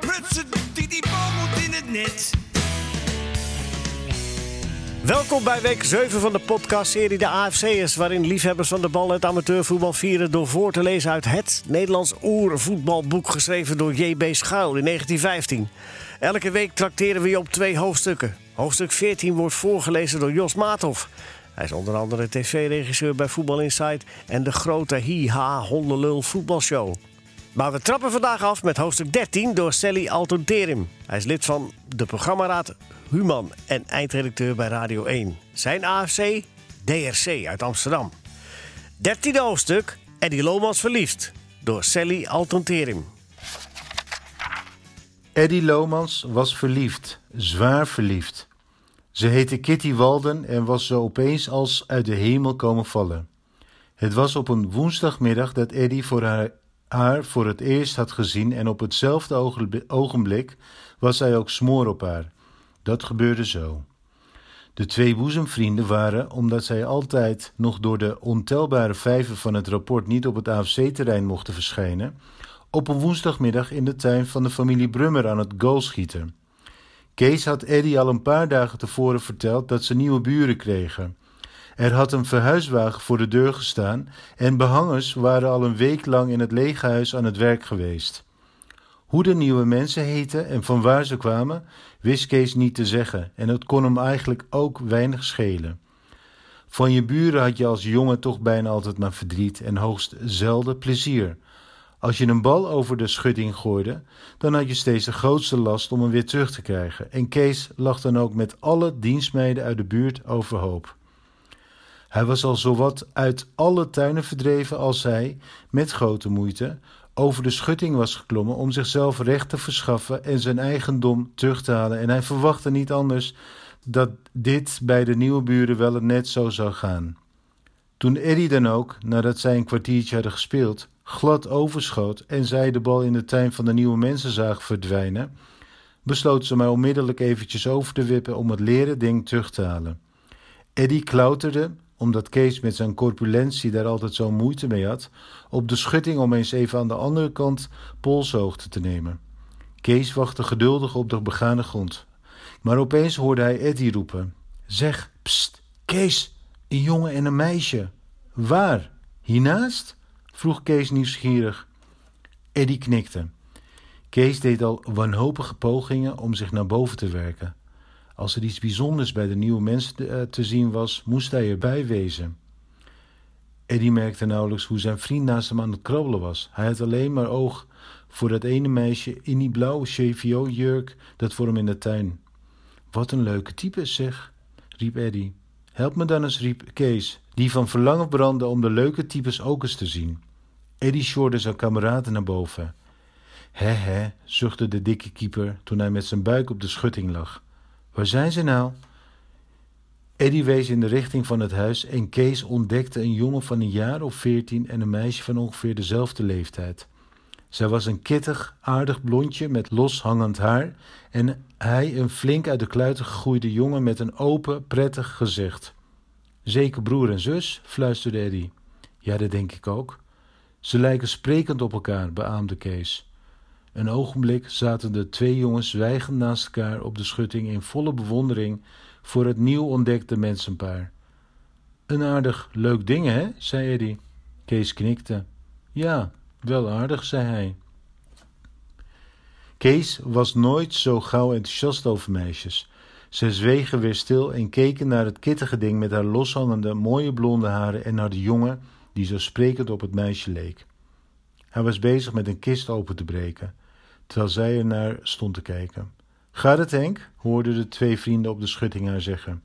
Prutsen, die, die bal in het net. Welkom bij week 7 van de podcastserie De AFC'ers... waarin liefhebbers van de bal het amateurvoetbal vieren... door voor te lezen uit het Nederlands oervoetbalboek... geschreven door J.B. Schuil in 1915. Elke week trakteren we je op twee hoofdstukken. Hoofdstuk 14 wordt voorgelezen door Jos Maathoff. Hij is onder andere tv-regisseur bij Voetbal Insight... en de grote Hi-Ha Hondenlul voetbalshow. Maar we trappen vandaag af met hoofdstuk 13 door Sally Alton-Terim. Hij is lid van de programmaraad Human en eindredacteur bij Radio 1. Zijn AFC DRC uit Amsterdam. 13e hoofdstuk Eddie Lomans verliefd door Sally Alton-Terim. Eddie Lomans was verliefd, zwaar verliefd. Ze heette Kitty Walden en was zo opeens als uit de hemel komen vallen. Het was op een woensdagmiddag dat Eddie voor haar, haar voor het eerst had gezien en op hetzelfde ogenblik- was hij ook smoor op haar. Dat gebeurde zo. De twee boezemvrienden waren, omdat zij altijd nog door de ontelbare vijven van het rapport niet op het AFC-terrein mochten verschijnen, op een woensdagmiddag in de tuin van de familie Brummer aan het goalschieten. Kees had Eddie al een paar dagen tevoren verteld dat ze nieuwe buren kregen. Er had een verhuiswagen voor de deur gestaan en behangers waren al een week lang in het lege huis aan het werk geweest. Hoe de nieuwe mensen heten en van waar ze kwamen, wist Kees niet te zeggen en het kon hem eigenlijk ook weinig schelen. Van je buren had je als jongen toch bijna altijd maar verdriet en hoogst zelden plezier. Als je een bal over de schutting gooide, dan had je steeds de grootste last om hem weer terug te krijgen. En Kees lag dan ook met alle dienstmeiden uit de buurt overhoop. Hij was al zowat uit alle tuinen verdreven als hij, met grote moeite, over de schutting was geklommen om zichzelf recht te verschaffen en zijn eigendom terug te halen. En hij verwachtte niet anders dat dit bij de nieuwe buren wel net zo zou gaan. Toen Eddie dan ook, nadat zij een kwartiertje hadden gespeeld, glad overschoot en zij de bal in de tuin van de nieuwe mensen zag verdwijnen, besloot ze mij onmiddellijk eventjes over te wippen om het leren ding terug te halen. Eddie klauterde, omdat Kees met zijn corpulentie daar altijd zo'n moeite mee had, op de schutting om eens even aan de andere kant polshoogte te nemen. Kees wachtte geduldig op de begane grond. Maar opeens hoorde hij Eddie roepen: Zeg, pst, Kees, een jongen en een meisje. Waar? Hiernaast? vroeg Kees nieuwsgierig. Eddie knikte. Kees deed al wanhopige pogingen om zich naar boven te werken. Als er iets bijzonders bij de nieuwe mensen te, eh, te zien was, moest hij erbij wezen. Eddie merkte nauwelijks hoe zijn vriend naast hem aan het krabbelen was. Hij had alleen maar oog voor dat ene meisje in die blauwe CVO-jurk dat voor hem in de tuin. Wat een leuke type, zeg, riep Eddie. Help me dan eens, riep Kees, die van verlangen brandde om de leuke types ook eens te zien. Eddie sjorde zijn kameraden naar boven. Hè hè, zuchtte de dikke keeper toen hij met zijn buik op de schutting lag. Waar zijn ze nou? Eddie wees in de richting van het huis en Kees ontdekte een jongen van een jaar of veertien en een meisje van ongeveer dezelfde leeftijd. Zij was een kittig, aardig blondje met loshangend haar en hij een flink uit de kluiten gegroeide jongen met een open, prettig gezicht. Zeker broer en zus, fluisterde Eddie. Ja, dat denk ik ook. Ze lijken sprekend op elkaar, beaamde Kees. Een ogenblik zaten de twee jongens zwijgend naast elkaar op de schutting in volle bewondering voor het nieuw ontdekte mensenpaar. Een aardig leuk ding, hè? zei Eddie. Kees knikte. Ja, wel aardig, zei hij. Kees was nooit zo gauw enthousiast over meisjes. Ze zwegen weer stil en keken naar het kittige ding met haar loshangende, mooie blonde haren en naar de jongen die zo sprekend op het meisje leek. Hij was bezig met een kist open te breken, terwijl zij er naar stond te kijken. Gaat het, Henk? hoorden de twee vrienden op de schutting haar zeggen.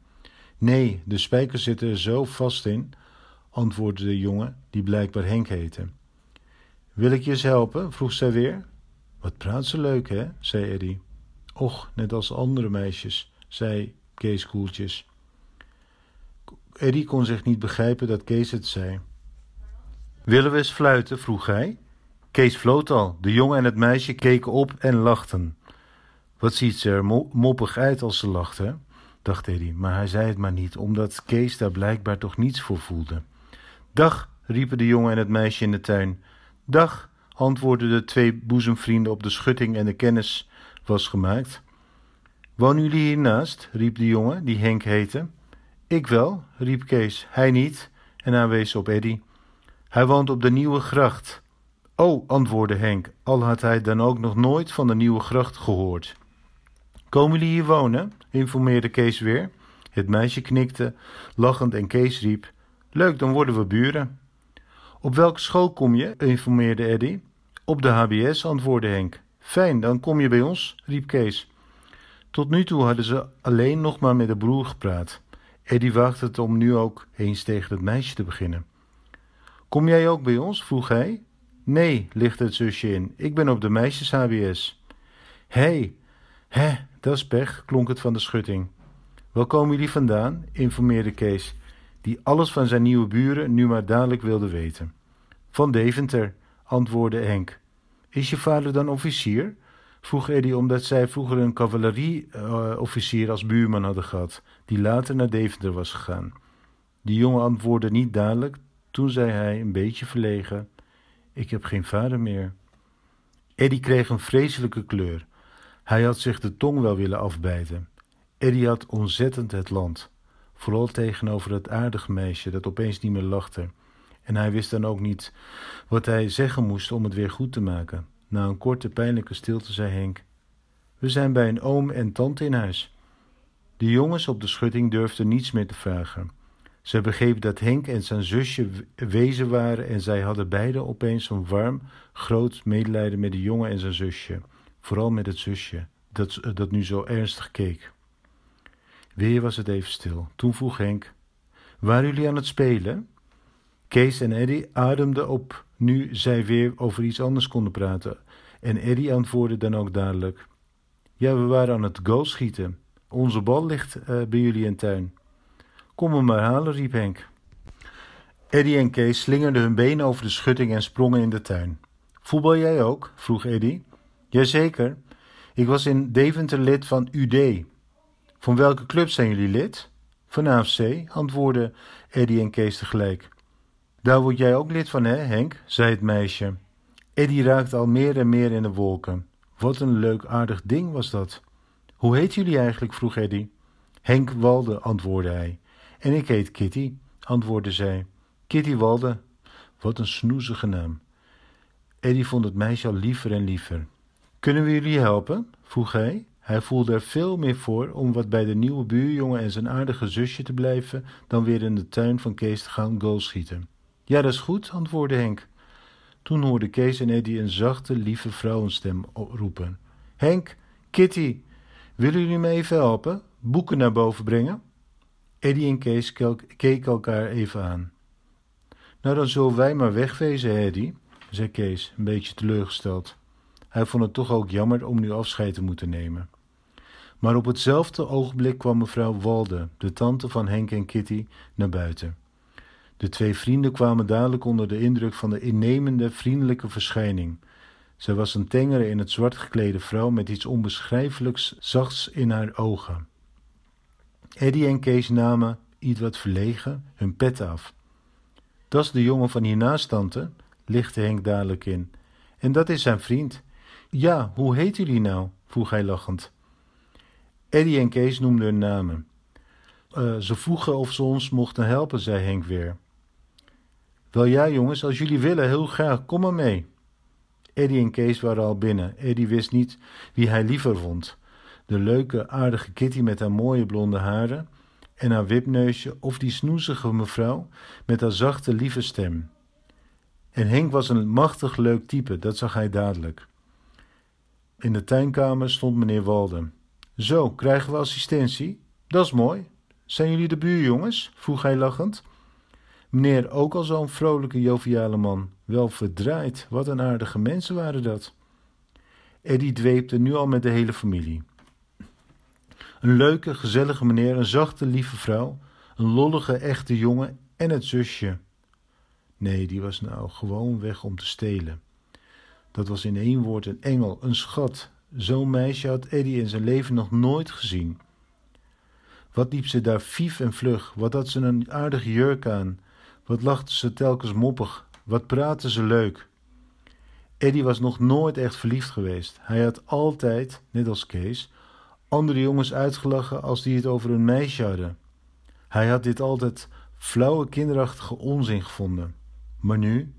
Nee, de spijkers zitten er zo vast in, antwoordde de jongen, die blijkbaar Henk heette. Wil ik je eens helpen? vroeg zij weer. Wat praat ze leuk, hè? zei Eddie. Och, net als andere meisjes, zei Kees koeltjes. Eddie kon zich niet begrijpen dat Kees het zei. Willen we eens fluiten? vroeg hij. Kees floot al. De jongen en het meisje keken op en lachten. Wat ziet ze er mo moppig uit als ze lacht, hè? dacht Eddie, maar hij zei het maar niet, omdat Kees daar blijkbaar toch niets voor voelde. Dag, riepen de jongen en het meisje in de tuin. Dag, antwoordden de twee boezemvrienden op de schutting en de kennis was gemaakt. Wonen jullie hiernaast? riep de jongen, die Henk heette. Ik wel, riep Kees, hij niet, en hij wees op Eddy. Hij woont op de Nieuwe Gracht. Oh, antwoordde Henk, al had hij dan ook nog nooit van de Nieuwe Gracht gehoord. Komen jullie hier wonen? informeerde Kees weer. Het meisje knikte, lachend en Kees riep: Leuk, dan worden we buren. Op welke school kom je? informeerde Eddy. Op de HBS, antwoordde Henk. Fijn, dan kom je bij ons, riep Kees. Tot nu toe hadden ze alleen nog maar met de broer gepraat. Eddy waagde het om nu ook eens tegen het meisje te beginnen. Kom jij ook bij ons? vroeg hij. Nee, lichtte het zusje in. Ik ben op de meisjes HBS. Hé, hey, hè, dat is pech, klonk het van de schutting. Waar komen jullie vandaan? informeerde Kees, die alles van zijn nieuwe buren nu maar dadelijk wilde weten. Van Deventer, antwoordde Henk. Is je vader dan officier? vroeg Eddy omdat zij vroeger een cavalerieofficier als buurman hadden gehad, die later naar Deventer was gegaan. De jongen antwoordde niet dadelijk, toen zei hij een beetje verlegen: Ik heb geen vader meer. Eddy kreeg een vreselijke kleur. Hij had zich de tong wel willen afbijten. Eddy had ontzettend het land, vooral tegenover het aardige meisje dat opeens niet meer lachte. En hij wist dan ook niet wat hij zeggen moest om het weer goed te maken. Na een korte pijnlijke stilte zei Henk: We zijn bij een oom en tante in huis. De jongens op de schutting durfden niets meer te vragen. Ze begreep dat Henk en zijn zusje wezen waren en zij hadden beiden opeens een warm, groot medelijden met de jongen en zijn zusje. Vooral met het zusje, dat, dat nu zo ernstig keek. Weer was het even stil. Toen vroeg Henk: Waren jullie aan het spelen? Kees en Eddy ademden op nu zij weer over iets anders konden praten. En Eddy antwoordde dan ook dadelijk: Ja, we waren aan het goal schieten. Onze bal ligt uh, bij jullie in tuin. Kom hem maar halen, riep Henk. Eddy en Kees slingerden hun benen over de schutting en sprongen in de tuin. Voetbal jij ook? vroeg Eddy. Jazeker. Ik was in Deventer lid van UD. Van welke club zijn jullie lid? Van AFC, antwoordden Eddy en Kees tegelijk. Daar word jij ook lid van, hè, Henk? zei het meisje. Eddy raakte al meer en meer in de wolken. Wat een leuk aardig ding was dat. Hoe heet jullie eigenlijk? vroeg Eddy. Henk Walde, antwoordde hij. En ik heet Kitty, antwoordde zij. Kitty Walde. Wat een snoezige naam. Eddy vond het meisje al liever en liever. Kunnen we jullie helpen? vroeg hij. Hij voelde er veel meer voor om wat bij de nieuwe buurjongen en zijn aardige zusje te blijven dan weer in de tuin van Kees te gaan goalschieten. Ja, dat is goed, antwoordde Henk. Toen hoorde Kees en Eddy een zachte, lieve vrouwenstem roepen. Henk, Kitty, willen jullie me even helpen? Boeken naar boven brengen? Eddy en Kees keken elkaar even aan. Nou, dan zullen wij maar wegwezen, Eddy, zei Kees, een beetje teleurgesteld. Hij vond het toch ook jammer om nu afscheid te moeten nemen. Maar op hetzelfde ogenblik kwam mevrouw Walde, de tante van Henk en Kitty, naar buiten. De twee vrienden kwamen dadelijk onder de indruk van de innemende, vriendelijke verschijning. Zij was een tengere in het zwart geklede vrouw met iets onbeschrijfelijks zachts in haar ogen. Eddie en Kees namen, iets wat verlegen, hun pet af. Dat is de jongen van hiernaast, tante, lichtte Henk dadelijk in. En dat is zijn vriend. Ja, hoe heet jullie nou? vroeg hij lachend. Eddie en Kees noemden hun namen. Uh, ze vroegen of ze ons mochten helpen, zei Henk weer. Wel ja, jongens, als jullie willen, heel graag, kom maar mee. Eddie en Kees waren al binnen. Eddie wist niet wie hij liever vond. De leuke, aardige Kitty met haar mooie blonde haren en haar wipneusje, of die snoezige mevrouw met haar zachte, lieve stem. En Henk was een machtig leuk type, dat zag hij dadelijk. In de tuinkamer stond meneer Walden. Zo, krijgen we assistentie? Dat is mooi. Zijn jullie de buurjongens? vroeg hij lachend. Meneer, ook al zo'n vrolijke, joviale man. Wel verdraaid, wat een aardige mensen waren dat. Eddie dweepte nu al met de hele familie. Een leuke, gezellige meneer, een zachte, lieve vrouw, een lollige, echte jongen en het zusje. Nee, die was nou gewoon weg om te stelen. Dat was in één woord een engel, een schat. Zo'n meisje had Eddie in zijn leven nog nooit gezien. Wat liep ze daar fief en vlug, wat had ze een aardige jurk aan, wat lachte ze telkens moppig, wat praatte ze leuk. Eddie was nog nooit echt verliefd geweest. Hij had altijd, net als Kees, andere jongens uitgelachen als die het over een meisje hadden. Hij had dit altijd flauwe kinderachtige onzin gevonden. Maar nu,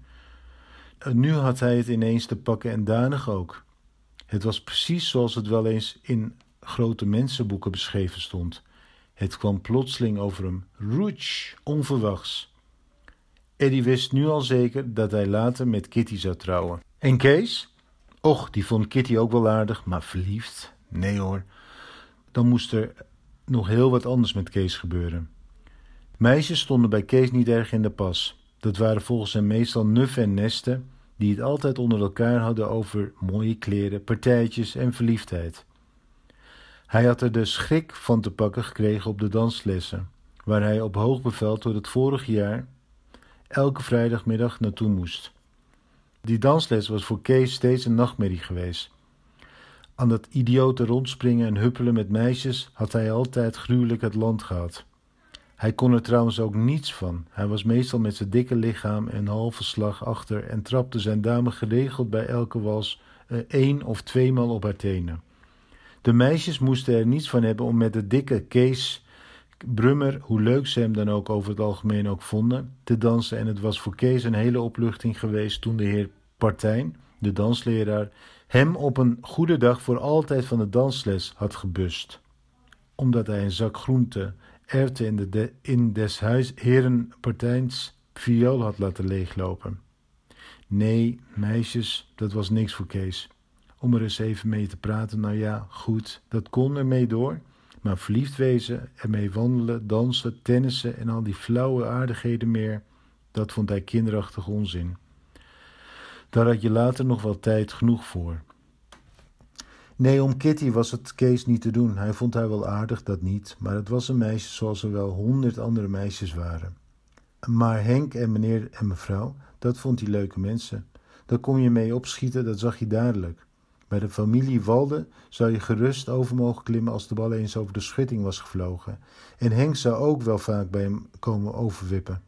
nu had hij het ineens te pakken en danig ook. Het was precies zoals het wel eens in grote mensenboeken beschreven stond. Het kwam plotseling over hem, roetsch, onverwachts. Eddie wist nu al zeker dat hij later met Kitty zou trouwen. En Kees? Och, die vond Kitty ook wel aardig, maar verliefd? Nee hoor. Dan moest er nog heel wat anders met Kees gebeuren. Meisjes stonden bij Kees niet erg in de pas. Dat waren volgens hem meestal nuffen en nesten die het altijd onder elkaar hadden over mooie kleren, partijtjes en verliefdheid. Hij had er de schrik van te pakken gekregen op de danslessen, waar hij op hoog bevel tot het vorige jaar elke vrijdagmiddag naartoe moest. Die dansles was voor Kees steeds een nachtmerrie geweest. Aan dat idiote rondspringen en huppelen met meisjes had hij altijd gruwelijk het land gehad. Hij kon er trouwens ook niets van. Hij was meestal met zijn dikke lichaam en halve slag achter en trapte zijn dame geregeld bij elke wals uh, één of tweemaal op haar tenen. De meisjes moesten er niets van hebben om met de dikke Kees Brummer, hoe leuk ze hem dan ook over het algemeen ook vonden, te dansen. En het was voor Kees een hele opluchting geweest toen de heer Partijn, de dansleraar, hem op een goede dag voor altijd van de dansles had gebust. Omdat hij een zak groente erwten in, de, in des huis heren Partijns viool had laten leeglopen. Nee, meisjes, dat was niks voor Kees. Om er eens even mee te praten, nou ja, goed, dat kon ermee door. Maar verliefd wezen, ermee wandelen, dansen, tennissen en al die flauwe aardigheden meer, dat vond hij kinderachtig onzin. Daar had je later nog wel tijd genoeg voor. Nee, om Kitty was het Kees niet te doen. Hij vond haar wel aardig, dat niet, maar het was een meisje zoals er wel honderd andere meisjes waren. Maar Henk en meneer en mevrouw, dat vond hij leuke mensen. Daar kon je mee opschieten, dat zag je dadelijk. Bij de familie Walde zou je gerust over mogen klimmen als de bal eens over de schutting was gevlogen. En Henk zou ook wel vaak bij hem komen overwippen.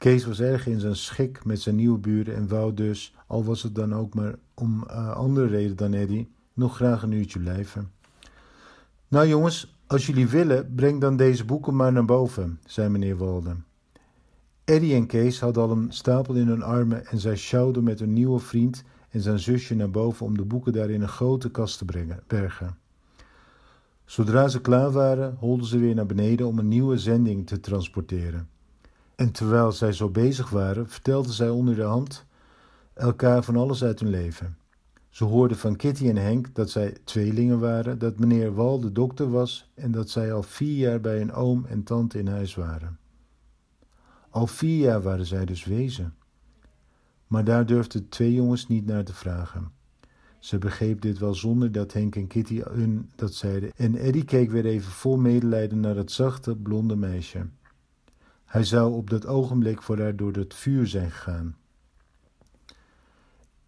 Kees was erg in zijn schik met zijn nieuwe buren en wou dus, al was het dan ook maar om uh, andere reden dan Eddy, nog graag een uurtje blijven. Nou jongens, als jullie willen, breng dan deze boeken maar naar boven, zei meneer Walden. Eddie en Kees hadden al een stapel in hun armen en zij sjouwden met hun nieuwe vriend en zijn zusje naar boven om de boeken daar in een grote kast te brengen, bergen. Zodra ze klaar waren, holden ze weer naar beneden om een nieuwe zending te transporteren. En terwijl zij zo bezig waren, vertelden zij onder de hand elkaar van alles uit hun leven. Ze hoorden van Kitty en Henk dat zij tweelingen waren, dat meneer Wal de dokter was en dat zij al vier jaar bij een oom en tante in huis waren. Al vier jaar waren zij dus wezen. Maar daar durfden twee jongens niet naar te vragen. Ze begreep dit wel zonder dat Henk en Kitty hun dat zeiden, en Eddie keek weer even vol medelijden naar het zachte, blonde meisje. Hij zou op dat ogenblik voor haar door het vuur zijn gegaan.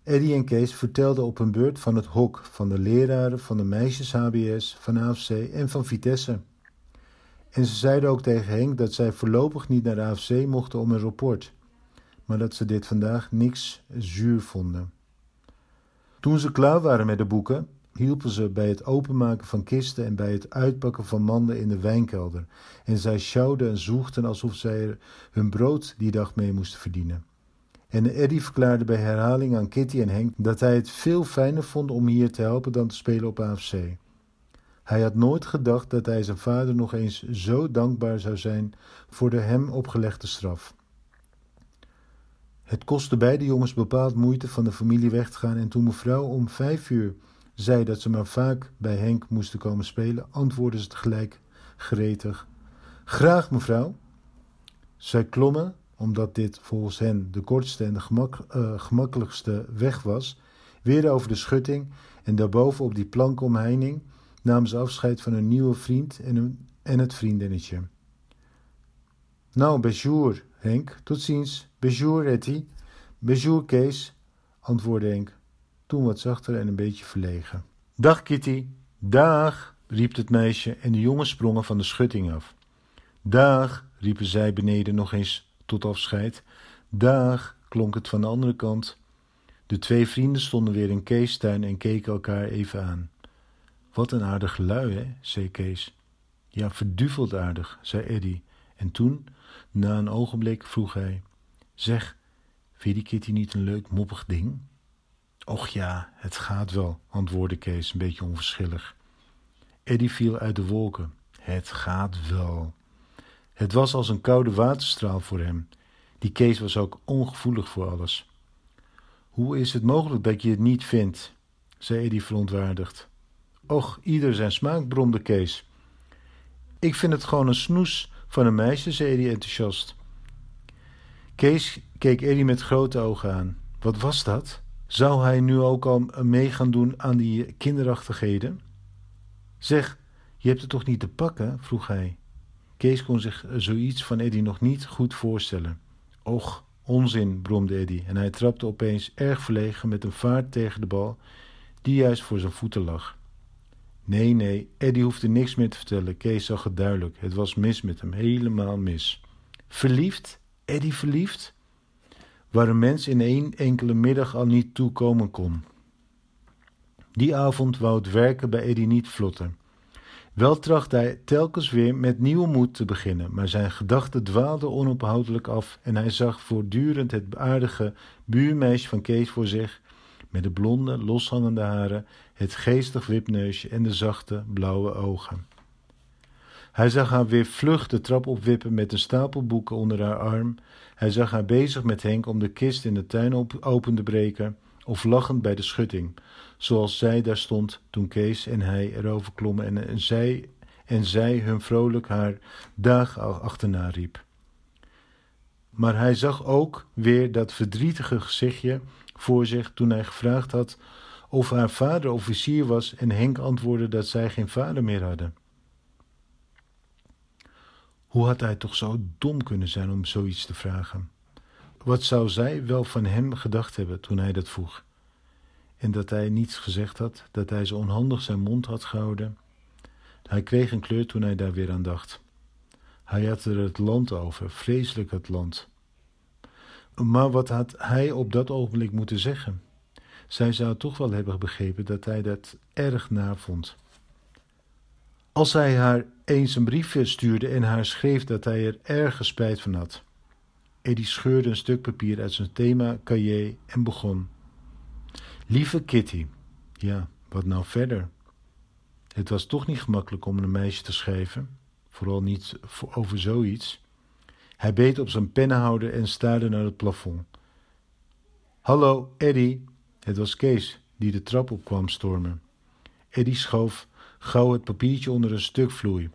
Eddie en Kees vertelden op hun beurt van het hok, van de leraren, van de meisjes HBS, van AFC en van Vitesse. En ze zeiden ook tegen Henk dat zij voorlopig niet naar de AFC mochten om een rapport, maar dat ze dit vandaag niks zuur vonden. Toen ze klaar waren met de boeken, hielpen ze bij het openmaken van kisten en bij het uitpakken van manden in de wijnkelder. En zij sjouwden en zoegden alsof zij hun brood die dag mee moesten verdienen. En Eddie verklaarde bij herhaling aan Kitty en Henk dat hij het veel fijner vond om hier te helpen dan te spelen op AFC. Hij had nooit gedacht dat hij zijn vader nog eens zo dankbaar zou zijn voor de hem opgelegde straf. Het kostte beide jongens bepaald moeite van de familie weg te gaan en toen mevrouw om vijf uur zei dat ze maar vaak bij Henk moesten komen spelen, antwoordde ze tegelijk gretig: Graag, mevrouw. Zij klommen omdat dit volgens hen de kortste en de uh, gemakkelijkste weg was, weer over de schutting en daarboven op die plankomheining namen ze afscheid van hun nieuwe vriend en, en het vriendinnetje. Nou, bejour, Henk, tot ziens. Bejour, Etty. Bejour, Kees, antwoordde Henk, toen wat zachter en een beetje verlegen. Dag, Kitty. Dag, riep het meisje en de jongens sprongen van de schutting af. Dag, riepen zij beneden nog eens tot afscheid. Dag, klonk het van de andere kant. De twee vrienden stonden weer in Kees' tuin en keken elkaar even aan. Wat een aardig lui, hè? zei Kees. Ja, verduveld aardig, zei Eddy. En toen, na een ogenblik, vroeg hij: Zeg, vind je die Kitty niet een leuk moppig ding? Och ja, het gaat wel, antwoordde Kees een beetje onverschillig. Eddy viel uit de wolken. Het gaat wel. Het was als een koude waterstraal voor hem. Die Kees was ook ongevoelig voor alles. Hoe is het mogelijk dat je het niet vindt? zei Eddy verontwaardigd. Och, ieder zijn smaak, bromde Kees. Ik vind het gewoon een snoes van een meisje, zei Eddy enthousiast. Kees keek Eddy met grote ogen aan. Wat was dat? Zou hij nu ook al mee gaan doen aan die kinderachtigheden? Zeg, je hebt het toch niet te pakken? vroeg hij. Kees kon zich zoiets van Eddy nog niet goed voorstellen. Och, onzin, bromde Eddy en hij trapte opeens erg verlegen met een vaart tegen de bal die juist voor zijn voeten lag. Nee, nee, Eddy hoefde niks meer te vertellen. Kees zag het duidelijk. Het was mis met hem, helemaal mis. Verliefd? Eddy verliefd? Waar een mens in één enkele middag al niet toekomen kon. Die avond wou het werken bij Eddy niet vlotten. Wel tracht hij telkens weer met nieuwe moed te beginnen, maar zijn gedachten dwaalden onophoudelijk af en hij zag voortdurend het aardige buurmeisje van Kees voor zich, met de blonde, loshangende haren, het geestig wipneusje en de zachte, blauwe ogen. Hij zag haar weer vlug de trap opwippen met een stapel boeken onder haar arm. Hij zag haar bezig met Henk om de kist in de tuin op, open te breken, of lachend bij de schutting, zoals zij daar stond toen Kees en hij erover klommen en, en, zij, en zij hun vrolijk haar dag achterna riep. Maar hij zag ook weer dat verdrietige gezichtje voor zich toen hij gevraagd had of haar vader officier was en Henk antwoordde dat zij geen vader meer hadden. Hoe had hij toch zo dom kunnen zijn om zoiets te vragen? Wat zou zij wel van hem gedacht hebben toen hij dat vroeg? En dat hij niets gezegd had, dat hij zo onhandig zijn mond had gehouden. Hij kreeg een kleur toen hij daar weer aan dacht. Hij had er het land over, vreselijk het land. Maar wat had hij op dat ogenblik moeten zeggen? Zij zou toch wel hebben begrepen dat hij dat erg naar vond. Als hij haar eens een briefje stuurde en haar schreef dat hij er erg spijt van had. Eddie scheurde een stuk papier uit zijn thema-cahier en begon. Lieve Kitty, ja, wat nou verder? Het was toch niet gemakkelijk om een meisje te schrijven, vooral niet over zoiets. Hij beet op zijn pennenhouder en staarde naar het plafond. Hallo, Eddie. Het was Kees die de trap op kwam stormen. Eddie schoof gauw het papiertje onder een stuk vloei.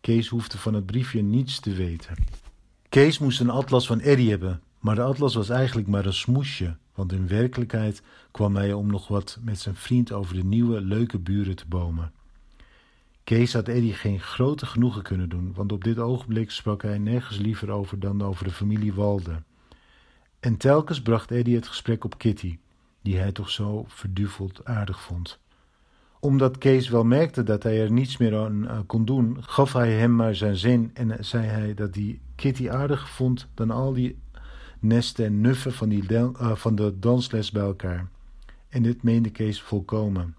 Kees hoefde van het briefje niets te weten. Kees moest een atlas van Eddie hebben, maar de atlas was eigenlijk maar een smoesje, want in werkelijkheid kwam hij om nog wat met zijn vriend over de nieuwe, leuke buren te bomen. Kees had Eddie geen grote genoegen kunnen doen, want op dit ogenblik sprak hij nergens liever over dan over de familie Walde. En telkens bracht Eddie het gesprek op Kitty, die hij toch zo verduveld aardig vond. Omdat Kees wel merkte dat hij er niets meer aan eh, kon doen, gaf hij hem maar zijn zin en zei hij dat hij Kitty aardiger vond dan al die nesten en nuffen van, die uh, van de dansles bij elkaar. En dit meende Kees volkomen.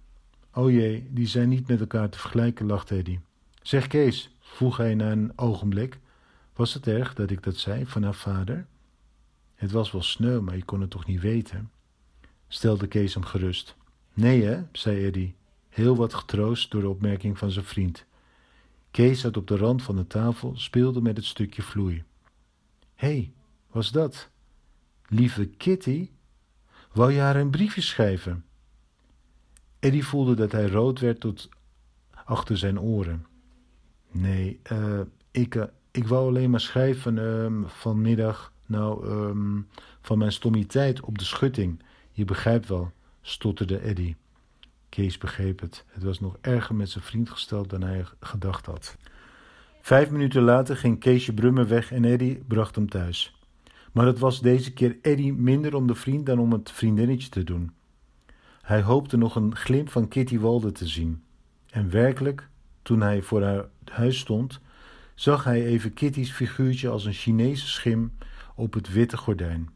O jee, die zijn niet met elkaar te vergelijken, lachte Eddie. Zeg Kees, vroeg hij na een ogenblik, was het erg dat ik dat zei van haar vader? Het was wel sneu, maar je kon het toch niet weten? Stelde Kees hem gerust. Nee hè, zei Eddie, heel wat getroost door de opmerking van zijn vriend. Kees zat op de rand van de tafel, speelde met het stukje vloei. Hé, hey, was dat? Lieve Kitty, wou je haar een briefje schrijven? Eddie voelde dat hij rood werd tot achter zijn oren. Nee, uh, ik, uh, ik wou alleen maar schrijven uh, vanmiddag, nou, um, van mijn stommiteit op de schutting. Je begrijpt wel, stotterde Eddie. Kees begreep het. Het was nog erger met zijn vriend gesteld dan hij gedacht had. Vijf minuten later ging Keesje Brummen weg en Eddie bracht hem thuis. Maar het was deze keer Eddie minder om de vriend dan om het vriendinnetje te doen. Hij hoopte nog een glimp van Kitty Walde te zien. En werkelijk, toen hij voor haar huis stond, zag hij even Kitty's figuurtje als een Chinese schim op het witte gordijn.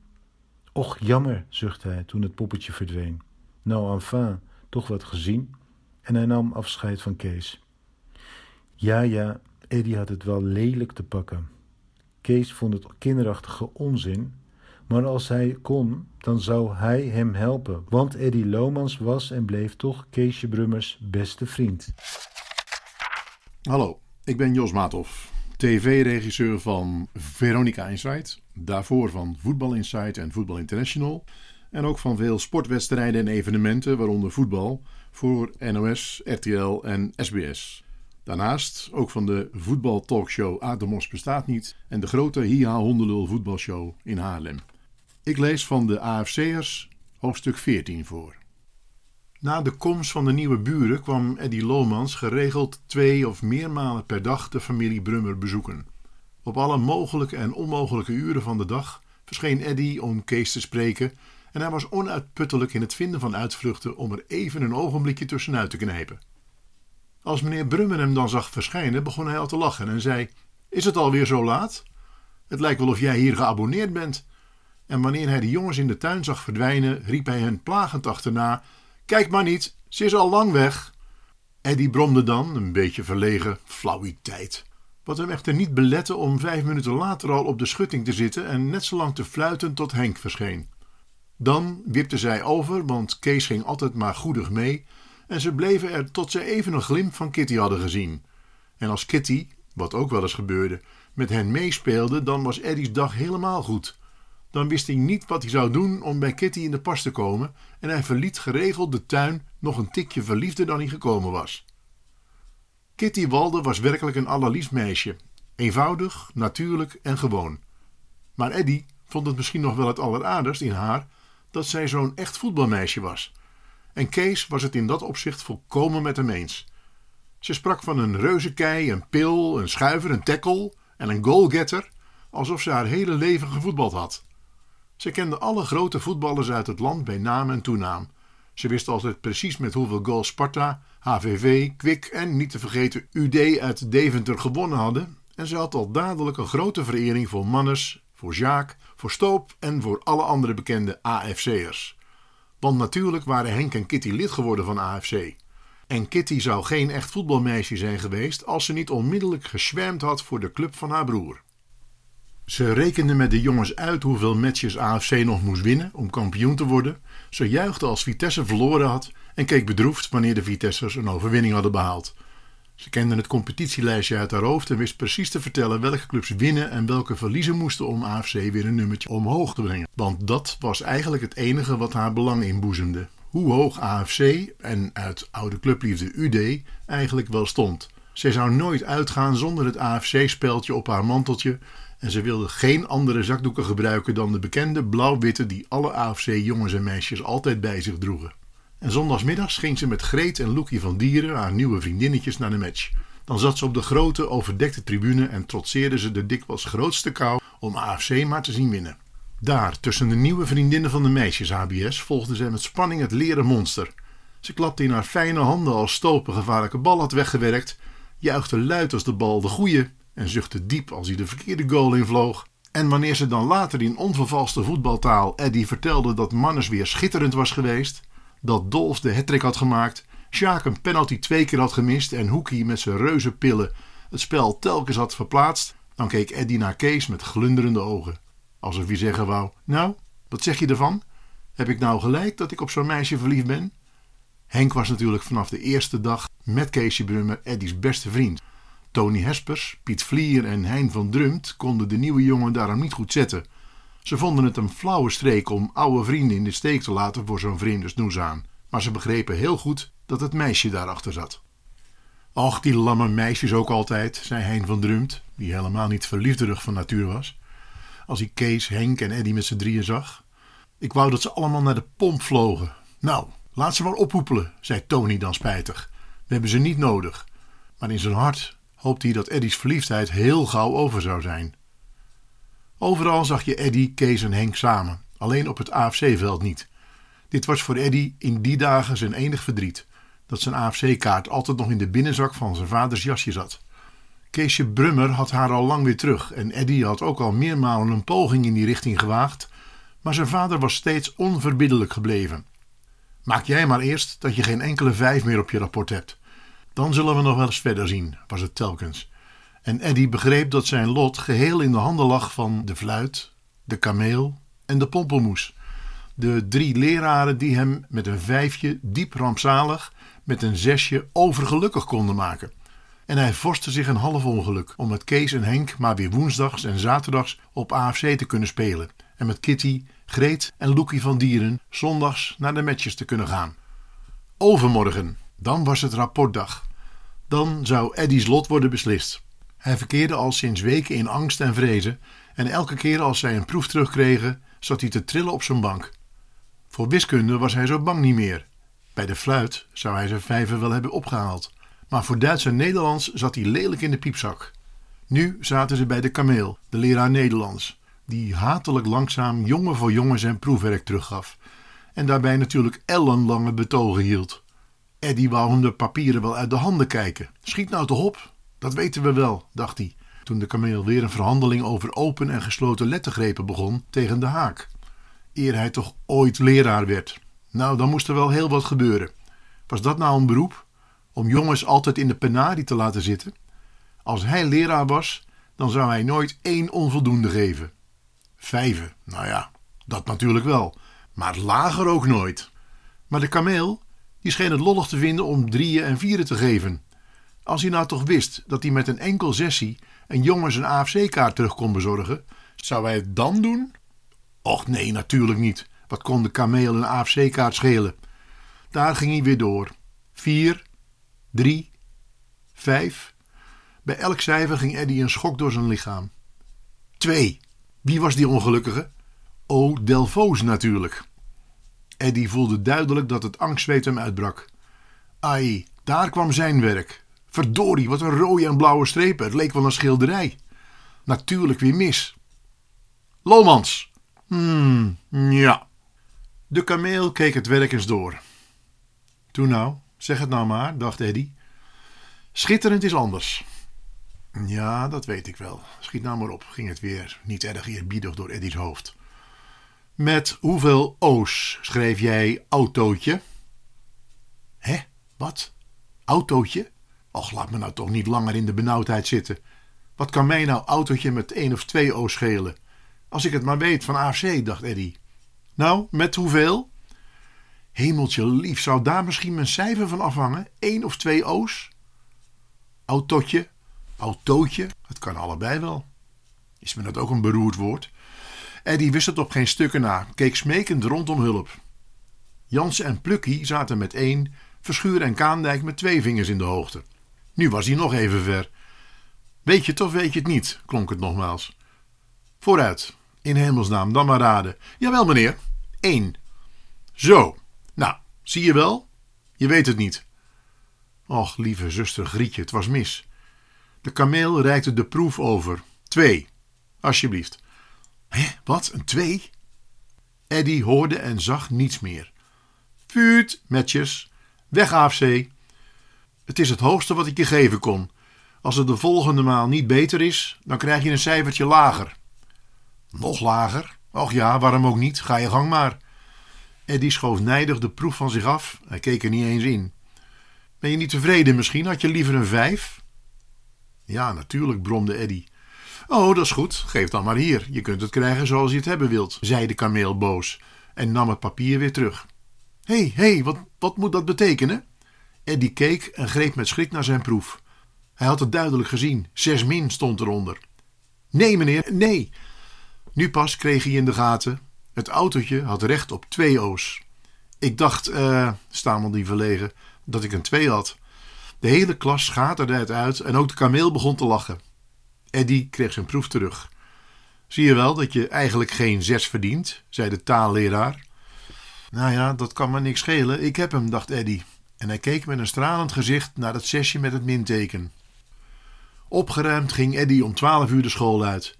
Och, jammer, zuchtte hij toen het poppetje verdween. Nou, enfin, toch wat gezien. En hij nam afscheid van Kees. Ja, ja, Eddie had het wel lelijk te pakken. Kees vond het kinderachtige onzin, maar als hij kon, dan zou hij hem helpen, want Eddie Lomans was en bleef toch Keesje Brummers beste vriend. Hallo, ik ben Jos Maathoff, tv-regisseur van Veronica Insight, daarvoor van Voetbal Insight en Voetbal International en ook van veel sportwedstrijden en evenementen, waaronder voetbal, voor NOS, RTL en SBS. Daarnaast ook van de voetbaltalkshow Ademos bestaat niet en de grote Hiha Hondelul voetbalshow in Haarlem. Ik lees van de AFC'ers hoofdstuk 14 voor. Na de komst van de nieuwe buren kwam Eddy Lomans geregeld twee of meermalen per dag de familie Brummer bezoeken. Op alle mogelijke en onmogelijke uren van de dag verscheen Eddy om Kees te spreken en hij was onuitputtelijk in het vinden van uitvluchten om er even een ogenblikje tussenuit te knijpen. Als meneer Brummen hem dan zag verschijnen, begon hij al te lachen en zei: Is het alweer zo laat? Het lijkt wel of jij hier geabonneerd bent. En wanneer hij de jongens in de tuin zag verdwijnen, riep hij hen plagend achterna: Kijk maar niet, ze is al lang weg. Eddie bromde dan, een beetje verlegen, flauwiteit. Wat hem echter niet belette om vijf minuten later al op de schutting te zitten en net zo lang te fluiten tot Henk verscheen. Dan wipte zij over, want Kees ging altijd maar goedig mee en ze bleven er tot ze even een glimp van Kitty hadden gezien. En als Kitty, wat ook wel eens gebeurde, met hen meespeelde, dan was Eddie's dag helemaal goed. Dan wist hij niet wat hij zou doen om bij Kitty in de pas te komen en hij verliet geregeld de tuin nog een tikje verliefder dan hij gekomen was. Kitty Walde was werkelijk een allerliefst meisje, eenvoudig, natuurlijk en gewoon. Maar Eddie vond het misschien nog wel het alleraardigst in haar dat zij zo'n echt voetbalmeisje was en Kees was het in dat opzicht volkomen met hem eens. Ze sprak van een reuzenkei, een pil, een schuiver, een tackle en een goalgetter, alsof ze haar hele leven gevoetbald had. Ze kende alle grote voetballers uit het land bij naam en toenaam. Ze wist altijd precies met hoeveel goals Sparta, HVV, Kwik en niet te vergeten UD uit Deventer gewonnen hadden. En ze had al dadelijk een grote verering voor Mannes, voor Jaak, voor Stoop en voor alle andere bekende AFC'ers. Want natuurlijk waren Henk en Kitty lid geworden van AFC. En Kitty zou geen echt voetbalmeisje zijn geweest als ze niet onmiddellijk geschwemd had voor de club van haar broer. Ze rekende met de jongens uit hoeveel matches AFC nog moest winnen om kampioen te worden. Ze juichte als Vitesse verloren had en keek bedroefd wanneer de Vitessers een overwinning hadden behaald. Ze kende het competitielijstje uit haar hoofd en wist precies te vertellen welke clubs winnen en welke verliezen moesten om AFC weer een nummertje omhoog te brengen. Want dat was eigenlijk het enige wat haar belang inboezemde. Hoe hoog AFC en uit oude clubliefde UD eigenlijk wel stond. Zij zou nooit uitgaan zonder het AFC-speldje op haar manteltje en ze wilde geen andere zakdoeken gebruiken dan de bekende blauw-witte die alle AFC-jongens en meisjes altijd bij zich droegen. En zondagsmiddags ging ze met Greet en Loekie van Dieren, haar nieuwe vriendinnetjes, naar de match. Dan zat ze op de grote, overdekte tribune en trotseerde ze de dikwijls grootste kou om AFC maar te zien winnen. Daar, tussen de nieuwe vriendinnen van de meisjes HBS, volgde zij met spanning het leren monster. Ze klapte in haar fijne handen als stopen gevaarlijke bal had weggewerkt, juichte luid als de bal de goeie en zuchtte diep als hij de verkeerde goal invloog. En wanneer ze dan later in onvervalste voetbaltaal Eddie vertelde dat Mannes weer schitterend was geweest, dat Dolf de hattrick had gemaakt, Sjaak een penalty twee keer had gemist en Hoekie met zijn reuzenpillen het spel telkens had verplaatst, dan keek Eddie naar Kees met glunderende ogen. Alsof hij zeggen wou: Nou, wat zeg je ervan? Heb ik nou gelijk dat ik op zo'n meisje verliefd ben? Henk was natuurlijk vanaf de eerste dag met Keesje Brummer Eddie's beste vriend. Tony Hespers, Piet Vlier en Hein van Drumt konden de nieuwe jongen daarom niet goed zetten. Ze vonden het een flauwe streek om oude vrienden in de steek te laten voor zo'n vreemde. Maar ze begrepen heel goed dat het meisje daarachter zat. Och, die lamme meisjes ook altijd, zei Hein van Drumt, die helemaal niet verliefderig van natuur was. Als hij Kees, Henk en Eddy met z'n drieën zag. Ik wou dat ze allemaal naar de pomp vlogen. Nou, laat ze maar ophoepelen, zei Tony dan spijtig. We hebben ze niet nodig. Maar in zijn hart hoopte hij dat Eddy's verliefdheid heel gauw over zou zijn. Overal zag je Eddy, Kees en Henk samen, alleen op het AFC-veld niet. Dit was voor Eddy in die dagen zijn enig verdriet, dat zijn AFC-kaart altijd nog in de binnenzak van zijn vaders jasje zat. Keesje Brummer had haar al lang weer terug en Eddy had ook al meermalen een poging in die richting gewaagd, Maar zijn vader was steeds onverbiddelijk gebleven. Maak jij maar eerst dat je geen enkele vijf meer op je rapport hebt. Dan zullen we nog wel eens verder zien, was het telkens. En Eddy begreep dat zijn lot geheel in de handen lag van de fluit, de kameel en de pompelmoes. De drie leraren die hem met een vijfje diep rampzalig, met een zesje overgelukkig konden maken. En hij vorste zich een half ongeluk om met Kees en Henk maar weer woensdags en zaterdags op AFC te kunnen spelen. En met Kitty, Greet en Loekie van Dieren zondags naar de matches te kunnen gaan. Overmorgen, dan was het rapportdag. Dan zou Eddy's lot worden beslist. Hij verkeerde al sinds weken in angst en vrezen en elke keer als zij een proef terugkregen, zat hij te trillen op zijn bank. Voor wiskunde was hij zo bang niet meer. Bij de fluit zou hij zijn vijver wel hebben opgehaald. Maar voor Duits en Nederlands zat hij lelijk in de piepzak. Nu zaten ze bij de kameel, de leraar Nederlands, die hatelijk langzaam jongen voor jongen zijn proefwerk teruggaf. En daarbij natuurlijk ellenlange betogen hield. Eddie wou hem de papieren wel uit de handen kijken. Schiet nou toch op, dat weten we wel, dacht hij, toen de kameel weer een verhandeling over open en gesloten lettergrepen begon tegen de haak. Eer hij toch ooit leraar werd. Nou, dan moest er wel heel wat gebeuren. Was dat nou een beroep? Om jongens altijd in de penarie te laten zitten? Als hij leraar was, dan zou hij nooit één onvoldoende geven. Vijven, nou ja, dat natuurlijk wel. Maar lager ook nooit. Maar de kameel, die scheen het lollig te vinden om drieën en vieren te geven. Als hij nou toch wist dat hij met een enkel sessie een jongen zijn AFC-kaart terug kon bezorgen, zou hij het dan doen? Och nee, natuurlijk niet. Wat kon de kameel een AFC-kaart schelen? Daar ging hij weer door. Vier, drie, vijf. Bij elk cijfer ging Eddy een schok door zijn lichaam. Twee. Wie was die ongelukkige? O, Delfoos natuurlijk. Eddy voelde duidelijk dat het angstzweet hem uitbrak. Ai, daar kwam zijn werk. Verdorie, wat een rode en blauwe strepen. Het leek wel een schilderij. Natuurlijk weer mis. Lomans. Hmm, ja. De kameel keek het werk eens door. Toen nou, zeg het nou maar, dacht Eddy. Schitterend is anders. Ja, dat weet ik wel. Schiet nou maar op, ging het weer niet erg eerbiedig door Eddy's hoofd. Met hoeveel O's schreef jij autootje? Hé, wat? Autootje? Och, laat me nou toch niet langer in de benauwdheid zitten. Wat kan mij nou autootje met één of twee O's schelen? Als ik het maar weet van AFC, dacht Eddy. Nou, met hoeveel? Hemeltje lief, zou daar misschien mijn cijfer van afhangen? Eén of twee O's? Autootje, autootje, het kan allebei wel. Is me dat ook een beroerd woord? Eddy wist het op geen stukken na, keek smekend rond om hulp. Jans en Plukkie zaten met één, Verschuur en Kaandijk met twee vingers in de hoogte. Nu was hij nog even ver. Weet je of weet je het niet? klonk het nogmaals. Vooruit, in hemelsnaam, dan maar raden. Jawel, meneer. Eén. Zo. Nou, zie je wel? Je weet het niet. Och, lieve zuster Grietje, het was mis. De kameel reikte de proef over. Twee. Alsjeblieft. Hé, wat? Een twee? Eddy hoorde en zag niets meer. Vuut, metjes. Weg AFC. Het is het hoogste wat ik je geven kon. Als het de volgende maal niet beter is, dan krijg je een cijfertje lager. Nog lager? Och ja, waarom ook niet? Ga je gang maar. Eddy schoof nijdig de proef van zich af. Hij keek er niet eens in. Ben je niet tevreden misschien? Had je liever een vijf? Ja, natuurlijk, bromde Eddy. Oh, dat is goed. Geef dan maar hier. Je kunt het krijgen zoals je het hebben wilt, zei de kameel boos en nam het papier weer terug. Hé, hey, hé, hey, wat, wat moet dat betekenen? Eddy keek en greep met schrik naar zijn proef. Hij had het duidelijk gezien. Zes min stond eronder. Nee, meneer, nee. Nu pas kreeg hij in de gaten. Het autootje had recht op twee O's. Ik dacht, eh, stamelde die verlegen, dat ik een twee had. De hele klas schaterde het uit en ook de kameel begon te lachen. Eddy kreeg zijn proef terug. Zie je wel dat je eigenlijk geen zes verdient, zei de taalleraar. Nou ja, dat kan me niks schelen. Ik heb hem, dacht Eddy. En hij keek met een stralend gezicht naar het zesje met het minteken. Opgeruimd ging Eddy om twaalf uur de school uit.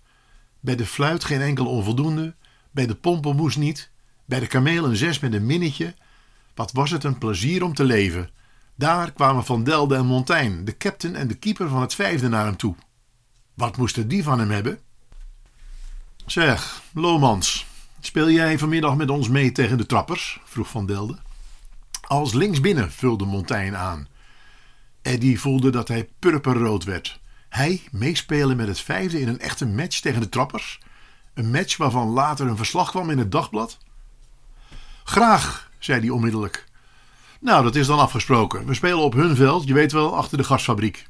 Bij de fluit geen enkel onvoldoende, bij de pompelmoes niet, bij de kameel een zes met een minnetje. Wat was het een plezier om te leven. Daar kwamen Van Delde en Montaigne, de captain en de keeper van het vijfde, naar hem toe. Wat moesten die van hem hebben? Zeg, Lomans, Speel jij vanmiddag met ons mee tegen de trappers? vroeg Van Delden. Als linksbinnen, vulde Montaigne aan. Eddie voelde dat hij purperrood werd. Hij meespelen met het vijfde in een echte match tegen de trappers? Een match waarvan later een verslag kwam in het dagblad? Graag, zei hij onmiddellijk. Nou, dat is dan afgesproken. We spelen op hun veld, je weet wel, achter de gasfabriek.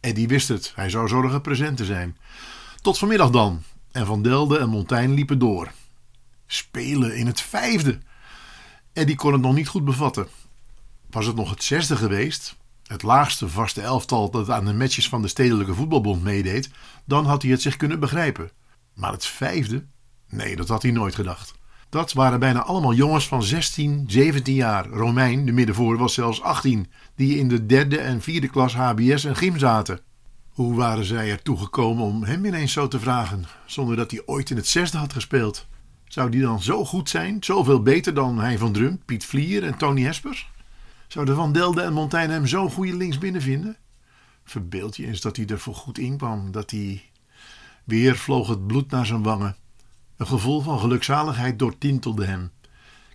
Eddie wist het, hij zou zorgen present te zijn. Tot vanmiddag dan. En Van Delden en Montaigne liepen door. Spelen in het vijfde. Eddie kon het nog niet goed bevatten. Was het nog het zesde geweest, het laagste vaste elftal dat aan de matches van de Stedelijke Voetbalbond meedeed, dan had hij het zich kunnen begrijpen. Maar het vijfde? Nee, dat had hij nooit gedacht. Dat waren bijna allemaal jongens van 16, 17 jaar. Romein, de middenvoor, was zelfs 18, die in de derde en vierde klas HBS en gym zaten. Hoe waren zij ertoe gekomen om hem ineens zo te vragen, zonder dat hij ooit in het zesde had gespeeld? Zou die dan zo goed zijn, zoveel beter dan Hein van Drum, Piet Vlier en Tony Hespers? Zouden Van Delden en Montaigne hem zo'n goede linksbinnen vinden? Verbeeld je eens dat hij er voor goed in kwam, dat hij... Weer vloog het bloed naar zijn wangen. Een gevoel van gelukzaligheid doortintelde hem.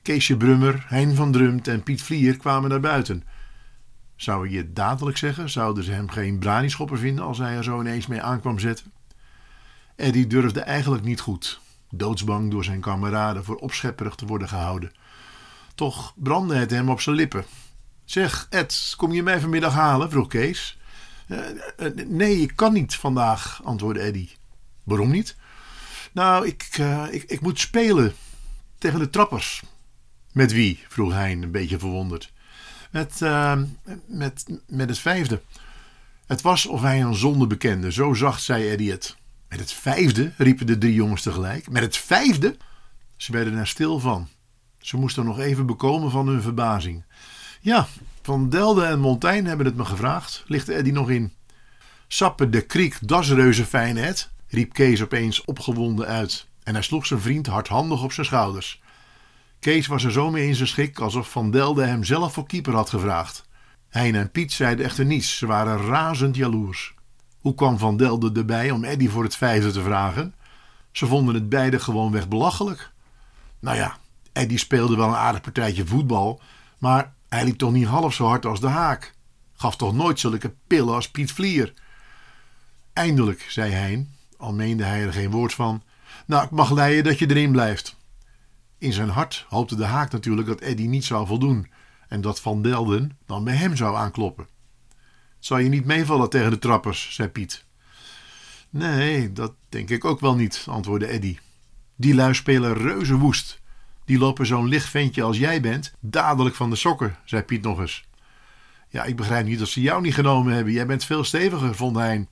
Keesje Brummer, Hein van Drumt en Piet Vlier kwamen naar buiten. Zou je dadelijk zeggen? Zouden ze hem geen branischopper vinden als hij er zo ineens mee aankwam zetten? Eddie durfde eigenlijk niet goed, doodsbang door zijn kameraden voor opschepperig te worden gehouden. Toch brandde het hem op zijn lippen. Zeg, Ed, kom je mij vanmiddag halen? vroeg Kees. Uh, uh, nee, ik kan niet vandaag, antwoordde Eddie. Waarom niet? Nou, ik, ik, ik moet spelen tegen de trappers. Met wie? vroeg Hein, een beetje verwonderd. Met, met, met het vijfde. Het was of hij een zonde bekende, zo zacht zei Eddie het. Met het vijfde, riepen de drie jongens tegelijk. Met het vijfde? Ze werden er stil van. Ze moesten nog even bekomen van hun verbazing. Ja, Van Delden en Montaigne hebben het me gevraagd, lichtte Eddie nog in. Sappen de kriek, das reuze fijn, riep Kees opeens opgewonden uit. En hij sloeg zijn vriend hardhandig op zijn schouders. Kees was er zo mee in zijn schik alsof Van Delden hem zelf voor keeper had gevraagd. Hein en Piet zeiden echter niets, ze waren razend jaloers. Hoe kwam Van Delden erbij om Eddie voor het vijfde te vragen? Ze vonden het beide gewoonweg belachelijk. Nou ja, Eddie speelde wel een aardig partijtje voetbal, maar hij liep toch niet half zo hard als de haak. Gaf toch nooit zulke pillen als Piet Vlier. Eindelijk, zei Hein, al meende hij er geen woord van. Nou, ik mag leiden dat je erin blijft. In zijn hart hoopte de haak natuurlijk dat Eddie niet zou voldoen en dat Van Delden dan bij hem zou aankloppen. Zal je niet meevallen tegen de trappers, zei Piet. Nee, dat denk ik ook wel niet, antwoordde Eddie. Die lui spelen reuze woest. Die lopen zo'n licht ventje als jij bent dadelijk van de sokken, zei Piet nog eens. Ja, ik begrijp niet dat ze jou niet genomen hebben. Jij bent veel steviger, vond hij.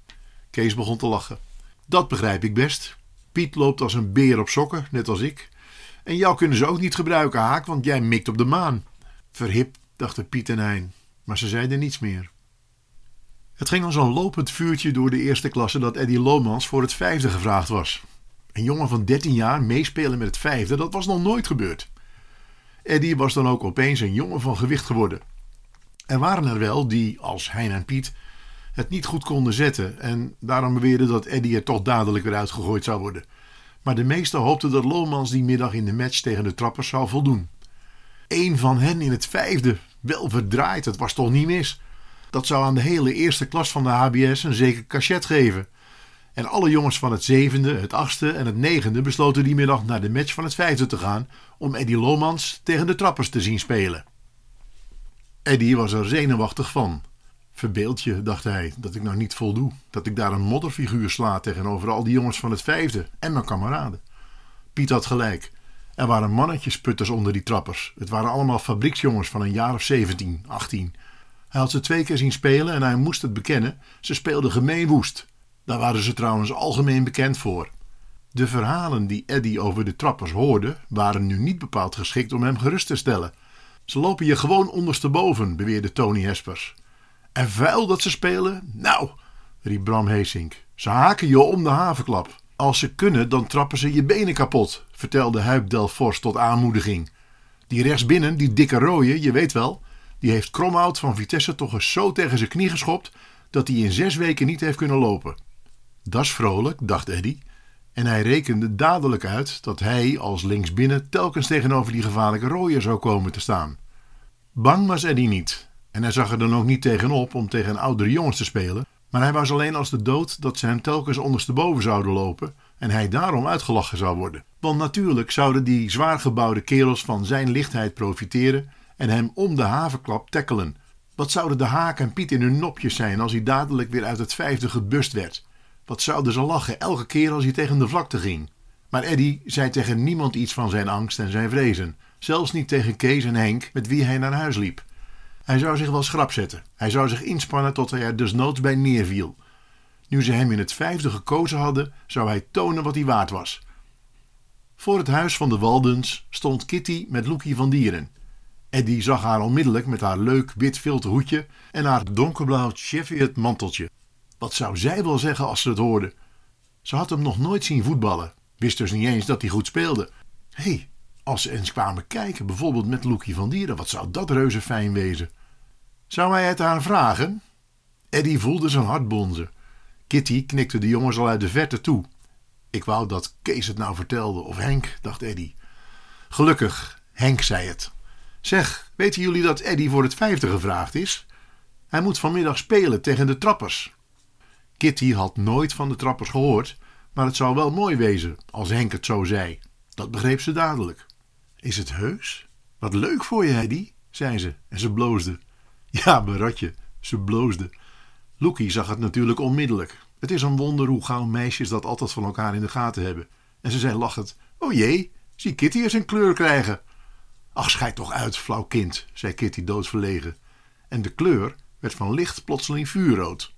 Kees begon te lachen. Dat begrijp ik best. Piet loopt als een beer op sokken, net als ik. En jou kunnen ze ook niet gebruiken, Haak, want jij mikt op de maan. Verhip, dachten Piet en Hein, maar ze zeiden niets meer. Het ging als een lopend vuurtje door de eerste klasse dat Eddie Lomans voor het vijfde gevraagd was. Een jongen van 13 jaar meespelen met het vijfde, dat was nog nooit gebeurd. Eddie was dan ook opeens een jongen van gewicht geworden. Er waren er wel die, als Hein en Piet, het niet goed konden zetten en daarom beweerden dat Eddie er toch dadelijk weer uitgegooid zou worden. Maar de meesten hoopten dat Lomans die middag in de match tegen de trappers zou voldoen. Eén van hen in het vijfde, wel verdraaid, het was toch niet mis. Dat zou aan de hele eerste klas van de HBS een zeker cachet geven. En alle jongens van het zevende, het achtste en het negende besloten die middag naar de match van het vijfde te gaan om Eddie Lomans tegen de trappers te zien spelen. Eddie was er zenuwachtig van. Verbeeld je, dacht hij, dat ik nou niet voldoe. Dat ik daar een modderfiguur sla tegenover al die jongens van het vijfde en mijn kameraden. Piet had gelijk. Er waren mannetjesputters onder die trappers. Het waren allemaal fabrieksjongens van een jaar of 17, 18. Hij had ze twee keer zien spelen en hij moest het bekennen. Ze speelden gemeen woest. Daar waren ze trouwens algemeen bekend voor. De verhalen die Eddie over de trappers hoorde, waren nu niet bepaald geschikt om hem gerust te stellen. Ze lopen je gewoon ondersteboven, beweerde Tony Hespers. En vuil dat ze spelen? Nou, riep Bram Heesink. Ze haken je om de havenklap. Als ze kunnen, dan trappen ze je benen kapot, vertelde Huip Delfors tot aanmoediging. Die rechtsbinnen, die dikke rooie, je weet wel, die heeft Kromhout van Vitesse toch eens zo tegen zijn knie geschopt dat hij in zes weken niet heeft kunnen lopen. Dat is vrolijk, dacht Eddy. En hij rekende dadelijk uit dat hij als linksbinnen telkens tegenover die gevaarlijke rooier zou komen te staan. Bang was Eddie niet. En hij zag er dan ook niet tegenop om tegen oudere jongens te spelen. Maar hij was alleen als de dood dat ze hem telkens ondersteboven zouden lopen en hij daarom uitgelachen zou worden. Want natuurlijk zouden die zwaargebouwde kerels van zijn lichtheid profiteren en hem om de havenklap tackelen. Wat zouden de Haak en Piet in hun nopjes zijn als hij dadelijk weer uit het vijfde gebust werd? Wat zouden ze lachen elke keer als hij tegen de vlakte ging? Maar Eddy zei tegen niemand iets van zijn angst en zijn vrezen. Zelfs niet tegen Kees en Henk, met wie hij naar huis liep. Hij zou zich wel schrap zetten. Hij zou zich inspannen tot hij er desnoods bij neerviel. Nu ze hem in het vijfde gekozen hadden, zou hij tonen wat hij waard was. Voor het huis van de Waldens stond Kitty met Loekie van Dieren. Eddie zag haar onmiddellijk met haar leuk wit filter hoedje en haar donkerblauw Cheviot manteltje. Wat zou zij wel zeggen als ze het hoorde? Ze had hem nog nooit zien voetballen, wist dus niet eens dat hij goed speelde. Hé, hey, als ze eens kwamen kijken, bijvoorbeeld met Loekie van Dieren, wat zou dat reuze fijn wezen? Zou hij het haar vragen? Eddie voelde zijn hart bonzen. Kitty knikte de jongens al uit de verte toe. Ik wou dat Kees het nou vertelde, of Henk, dacht Eddie. Gelukkig, Henk zei het. Zeg, weten jullie dat Eddie voor het vijfde gevraagd is? Hij moet vanmiddag spelen tegen de trappers. Kitty had nooit van de trappers gehoord, maar het zou wel mooi wezen als Henk het zo zei. Dat begreep ze dadelijk. Is het heus? Wat leuk voor je, Eddie, zei ze en ze bloosde. Ja, beratje, ze bloosde. Loekie zag het natuurlijk onmiddellijk. Het is een wonder hoe gauw meisjes dat altijd van elkaar in de gaten hebben. En ze zei lachend: O jee, zie Kitty eens een kleur krijgen. Ach, schijt toch uit, flauw kind, zei Kitty doodsverlegen. En de kleur werd van licht plotseling vuurrood.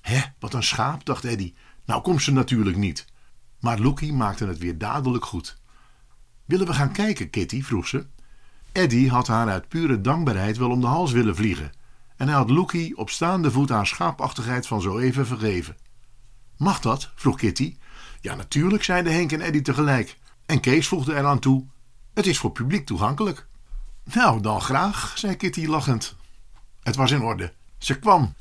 Hé, wat een schaap, dacht Eddy. Nou komt ze natuurlijk niet. Maar Loekie maakte het weer dadelijk goed. Willen we gaan kijken, Kitty? vroeg ze. Eddy had haar uit pure dankbaarheid wel om de hals willen vliegen. En hij had Loekie op staande voet haar schaapachtigheid van zo even vergeven. Mag dat? vroeg Kitty. Ja, natuurlijk, zeiden Henk en Eddy tegelijk. En Kees voegde eraan toe: Het is voor publiek toegankelijk. Nou, dan graag, zei Kitty lachend. Het was in orde. Ze kwam.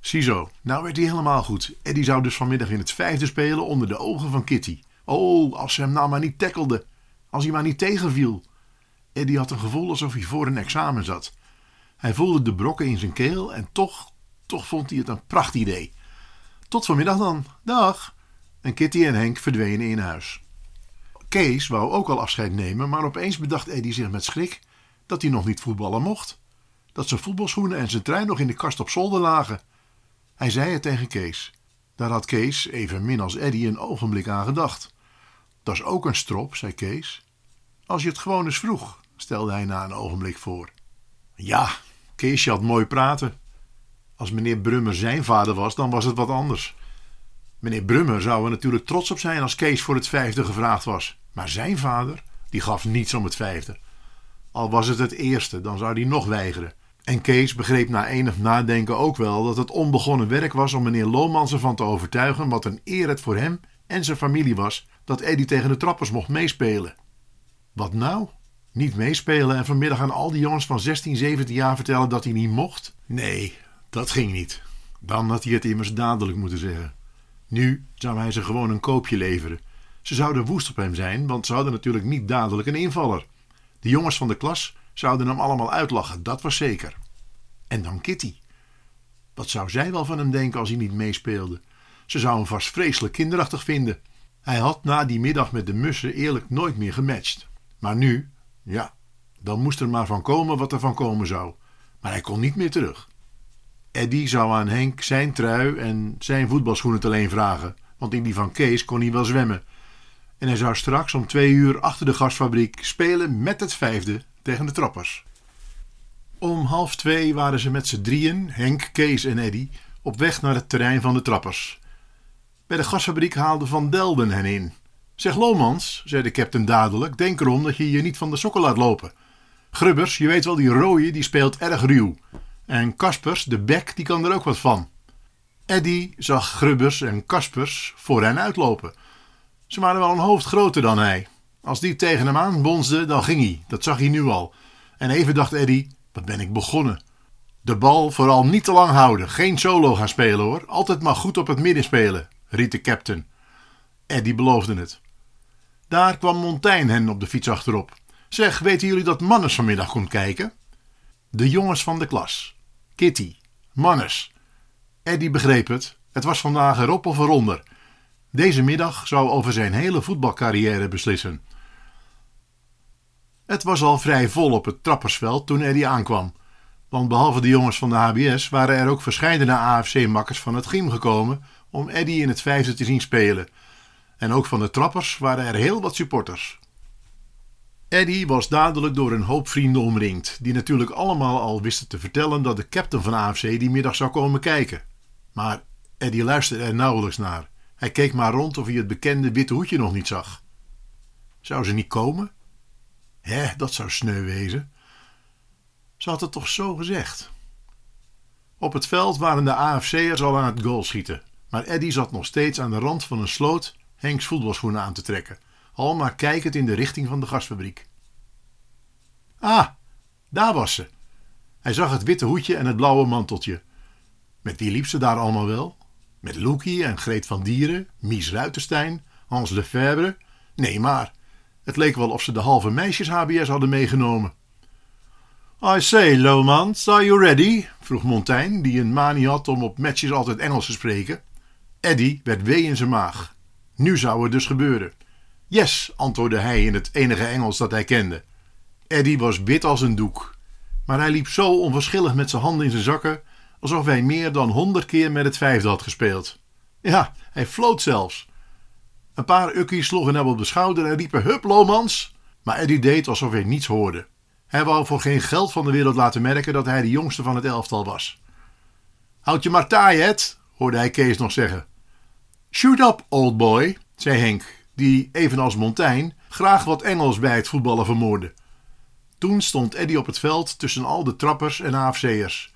Ziezo, nou werd hij helemaal goed. Eddie zou dus vanmiddag in het vijfde spelen onder de ogen van Kitty. Oh, als ze hem nou maar niet tackelde. Als hij maar niet tegenviel. Eddie had een gevoel alsof hij voor een examen zat. Hij voelde de brokken in zijn keel en toch, toch vond hij het een prachtidee. Tot vanmiddag dan. Dag. En Kitty en Henk verdwenen in huis. Kees wou ook al afscheid nemen, maar opeens bedacht Eddie zich met schrik dat hij nog niet voetballen mocht. Dat zijn voetbalschoenen en zijn trein nog in de kast op zolder lagen. Hij zei het tegen Kees. Daar had Kees, evenmin als Eddy, een ogenblik aan gedacht. Dat is ook een strop, zei Kees. Als je het gewoon eens vroeg, stelde hij na een ogenblik voor. Ja, Keesje had mooi praten. Als meneer Brummer zijn vader was, dan was het wat anders. Meneer Brummer zou er natuurlijk trots op zijn als Kees voor het vijfde gevraagd was. Maar zijn vader, die gaf niets om het vijfde. Al was het het eerste, dan zou hij nog weigeren. En Kees begreep na enig nadenken ook wel dat het onbegonnen werk was om meneer Lohmans ervan te overtuigen wat een eer het voor hem en zijn familie was dat Eddy tegen de trappers mocht meespelen. Wat nou? Niet meespelen en vanmiddag aan al die jongens van 16, 17 jaar vertellen dat hij niet mocht? Nee, dat ging niet. Dan had hij het immers dadelijk moeten zeggen. Nu zou hij ze gewoon een koopje leveren. Ze zouden woest op hem zijn, want ze hadden natuurlijk niet dadelijk een invaller. De jongens van de klas zouden hem allemaal uitlachen, dat was zeker. En dan Kitty. Wat zou zij wel van hem denken als hij niet meespeelde? Ze zou hem vast vreselijk kinderachtig vinden. Hij had na die middag met de mussen eerlijk nooit meer gematcht. Maar nu, ja, dan moest er maar van komen wat er van komen zou. Maar hij kon niet meer terug. Eddie zou aan Henk zijn trui en zijn voetbalschoenen alleen vragen, want in die van Kees kon hij wel zwemmen. En hij zou straks om twee uur achter de gasfabriek spelen met het vijfde tegen de trappers. Om half twee waren ze met z'n drieën, Henk, Kees en Eddy, op weg naar het terrein van de trappers. Bij de gasfabriek haalde Van Delden hen in. Zeg Lomans, zei de captain dadelijk, denk erom dat je je niet van de sokken laat lopen. Grubbers, je weet wel, die rooie, die speelt erg ruw. En Kaspers, de bek, die kan er ook wat van. Eddy zag Grubbers en Kaspers voor hen uitlopen. Ze waren wel een hoofd groter dan hij. Als die tegen hem aan bonsde, dan ging hij. Dat zag hij nu al. En even dacht Eddy, wat ben ik begonnen. De bal vooral niet te lang houden. Geen solo gaan spelen hoor. Altijd maar goed op het midden spelen, riet de captain. Eddie beloofde het. Daar kwam Montaigne hen op de fiets achterop. Zeg, weten jullie dat Mannes vanmiddag komt kijken? De jongens van de klas. Kitty, Mannes. Eddie begreep het. Het was vandaag erop of eronder. Deze middag zou over zijn hele voetbalcarrière beslissen. Het was al vrij vol op het trappersveld toen Eddie aankwam. Want behalve de jongens van de HBS waren er ook verscheidene AFC-makkers van het gym gekomen om Eddie in het vijfde te zien spelen. En ook van de trappers waren er heel wat supporters. Eddie was dadelijk door een hoop vrienden omringd, die natuurlijk allemaal al wisten te vertellen dat de captain van AFC die middag zou komen kijken. Maar Eddie luisterde er nauwelijks naar. Hij keek maar rond of hij het bekende witte hoedje nog niet zag. Zou ze niet komen? Hé, dat zou sneu wezen. Ze had het toch zo gezegd. Op het veld waren de AFC'ers al aan het goalschieten, maar Eddie zat nog steeds aan de rand van een sloot Henks voetbalschoenen aan te trekken, al maar kijkend in de richting van de gasfabriek. Ah, daar was ze. Hij zag het witte hoedje en het blauwe manteltje. Met wie liep ze daar allemaal wel? Met Loekie en Greet van Dieren, Mies Ruitenstein, Hans Lefebvre? Nee, maar het leek wel of ze de halve meisjes-HBS hadden meegenomen. I say, Lomans, are you ready? vroeg Montaigne, die een manie had om op matches altijd Engels te spreken. Eddie werd wee in zijn maag. Nu zou het dus gebeuren. Yes, antwoordde hij in het enige Engels dat hij kende. Eddie was wit als een doek, maar hij liep zo onverschillig met zijn handen in zijn zakken, alsof hij meer dan honderd keer met het vijfde had gespeeld. Ja, hij floot zelfs. Een paar ukkies sloegen hem op de schouder en riepen: Hup, Lomans! Maar Eddie deed alsof hij niets hoorde. Hij wou voor geen geld van de wereld laten merken dat hij de jongste van het elftal was. Houd je maar taai, Ed, hoorde hij Kees nog zeggen. Shoot up, old boy, zei Henk, die, evenals Montaigne, graag wat Engels bij het voetballen vermoordde. Toen stond Eddie op het veld tussen al de trappers en AFC'ers.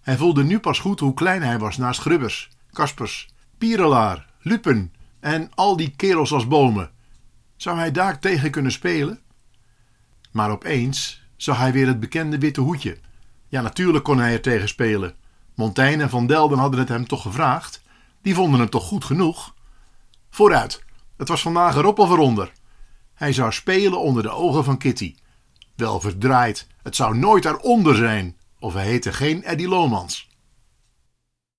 Hij voelde nu pas goed hoe klein hij was naast Grubbers, Kaspers, Pierelaar, Lupen en al die kerels als bomen. Zou hij daar tegen kunnen spelen? Maar opeens zag hij weer het bekende witte hoedje. Ja, natuurlijk kon hij er tegen spelen. Montaigne en Van Delden hadden het hem toch gevraagd. Die vonden hem toch goed genoeg? Vooruit, het was vandaag erop of eronder. Hij zou spelen onder de ogen van Kitty. Wel verdraaid, het zou nooit eronder zijn, of hij heette geen Eddie Lomans.